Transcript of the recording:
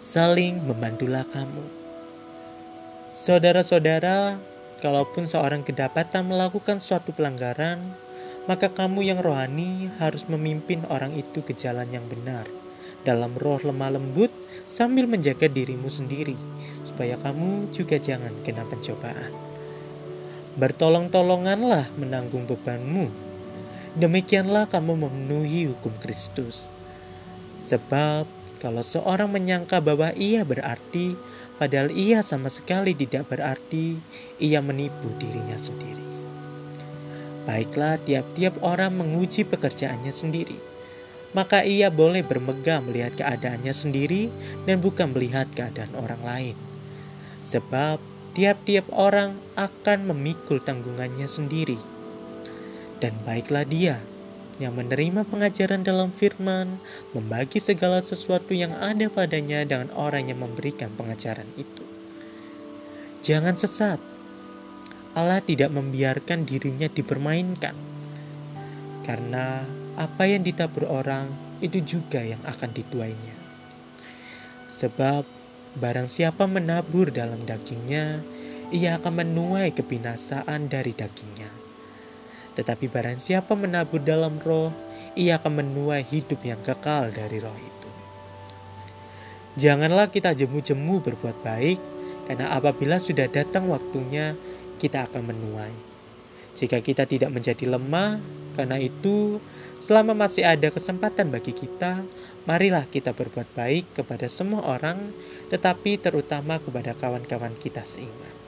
saling membantulah kamu. Saudara-saudara, kalaupun seorang kedapatan melakukan suatu pelanggaran, maka kamu yang rohani harus memimpin orang itu ke jalan yang benar dalam roh lemah lembut sambil menjaga dirimu sendiri supaya kamu juga jangan kena pencobaan. Bertolong-tolonganlah menanggung bebanmu. Demikianlah kamu memenuhi hukum Kristus. Sebab kalau seorang menyangka bahwa ia berarti, padahal ia sama sekali tidak berarti, ia menipu dirinya sendiri. Baiklah, tiap-tiap orang menguji pekerjaannya sendiri maka ia boleh bermegah melihat keadaannya sendiri dan bukan melihat keadaan orang lain. Sebab tiap-tiap orang akan memikul tanggungannya sendiri. Dan baiklah dia yang menerima pengajaran dalam firman, membagi segala sesuatu yang ada padanya dengan orang yang memberikan pengajaran itu. Jangan sesat. Allah tidak membiarkan dirinya dipermainkan. Karena apa yang ditabur orang itu juga yang akan dituainya. Sebab barang siapa menabur dalam dagingnya, ia akan menuai kebinasaan dari dagingnya. Tetapi barang siapa menabur dalam roh, ia akan menuai hidup yang kekal dari roh itu. Janganlah kita jemu-jemu berbuat baik, karena apabila sudah datang waktunya, kita akan menuai. Jika kita tidak menjadi lemah, karena itu Selama masih ada kesempatan bagi kita, marilah kita berbuat baik kepada semua orang, tetapi terutama kepada kawan-kawan kita seiman.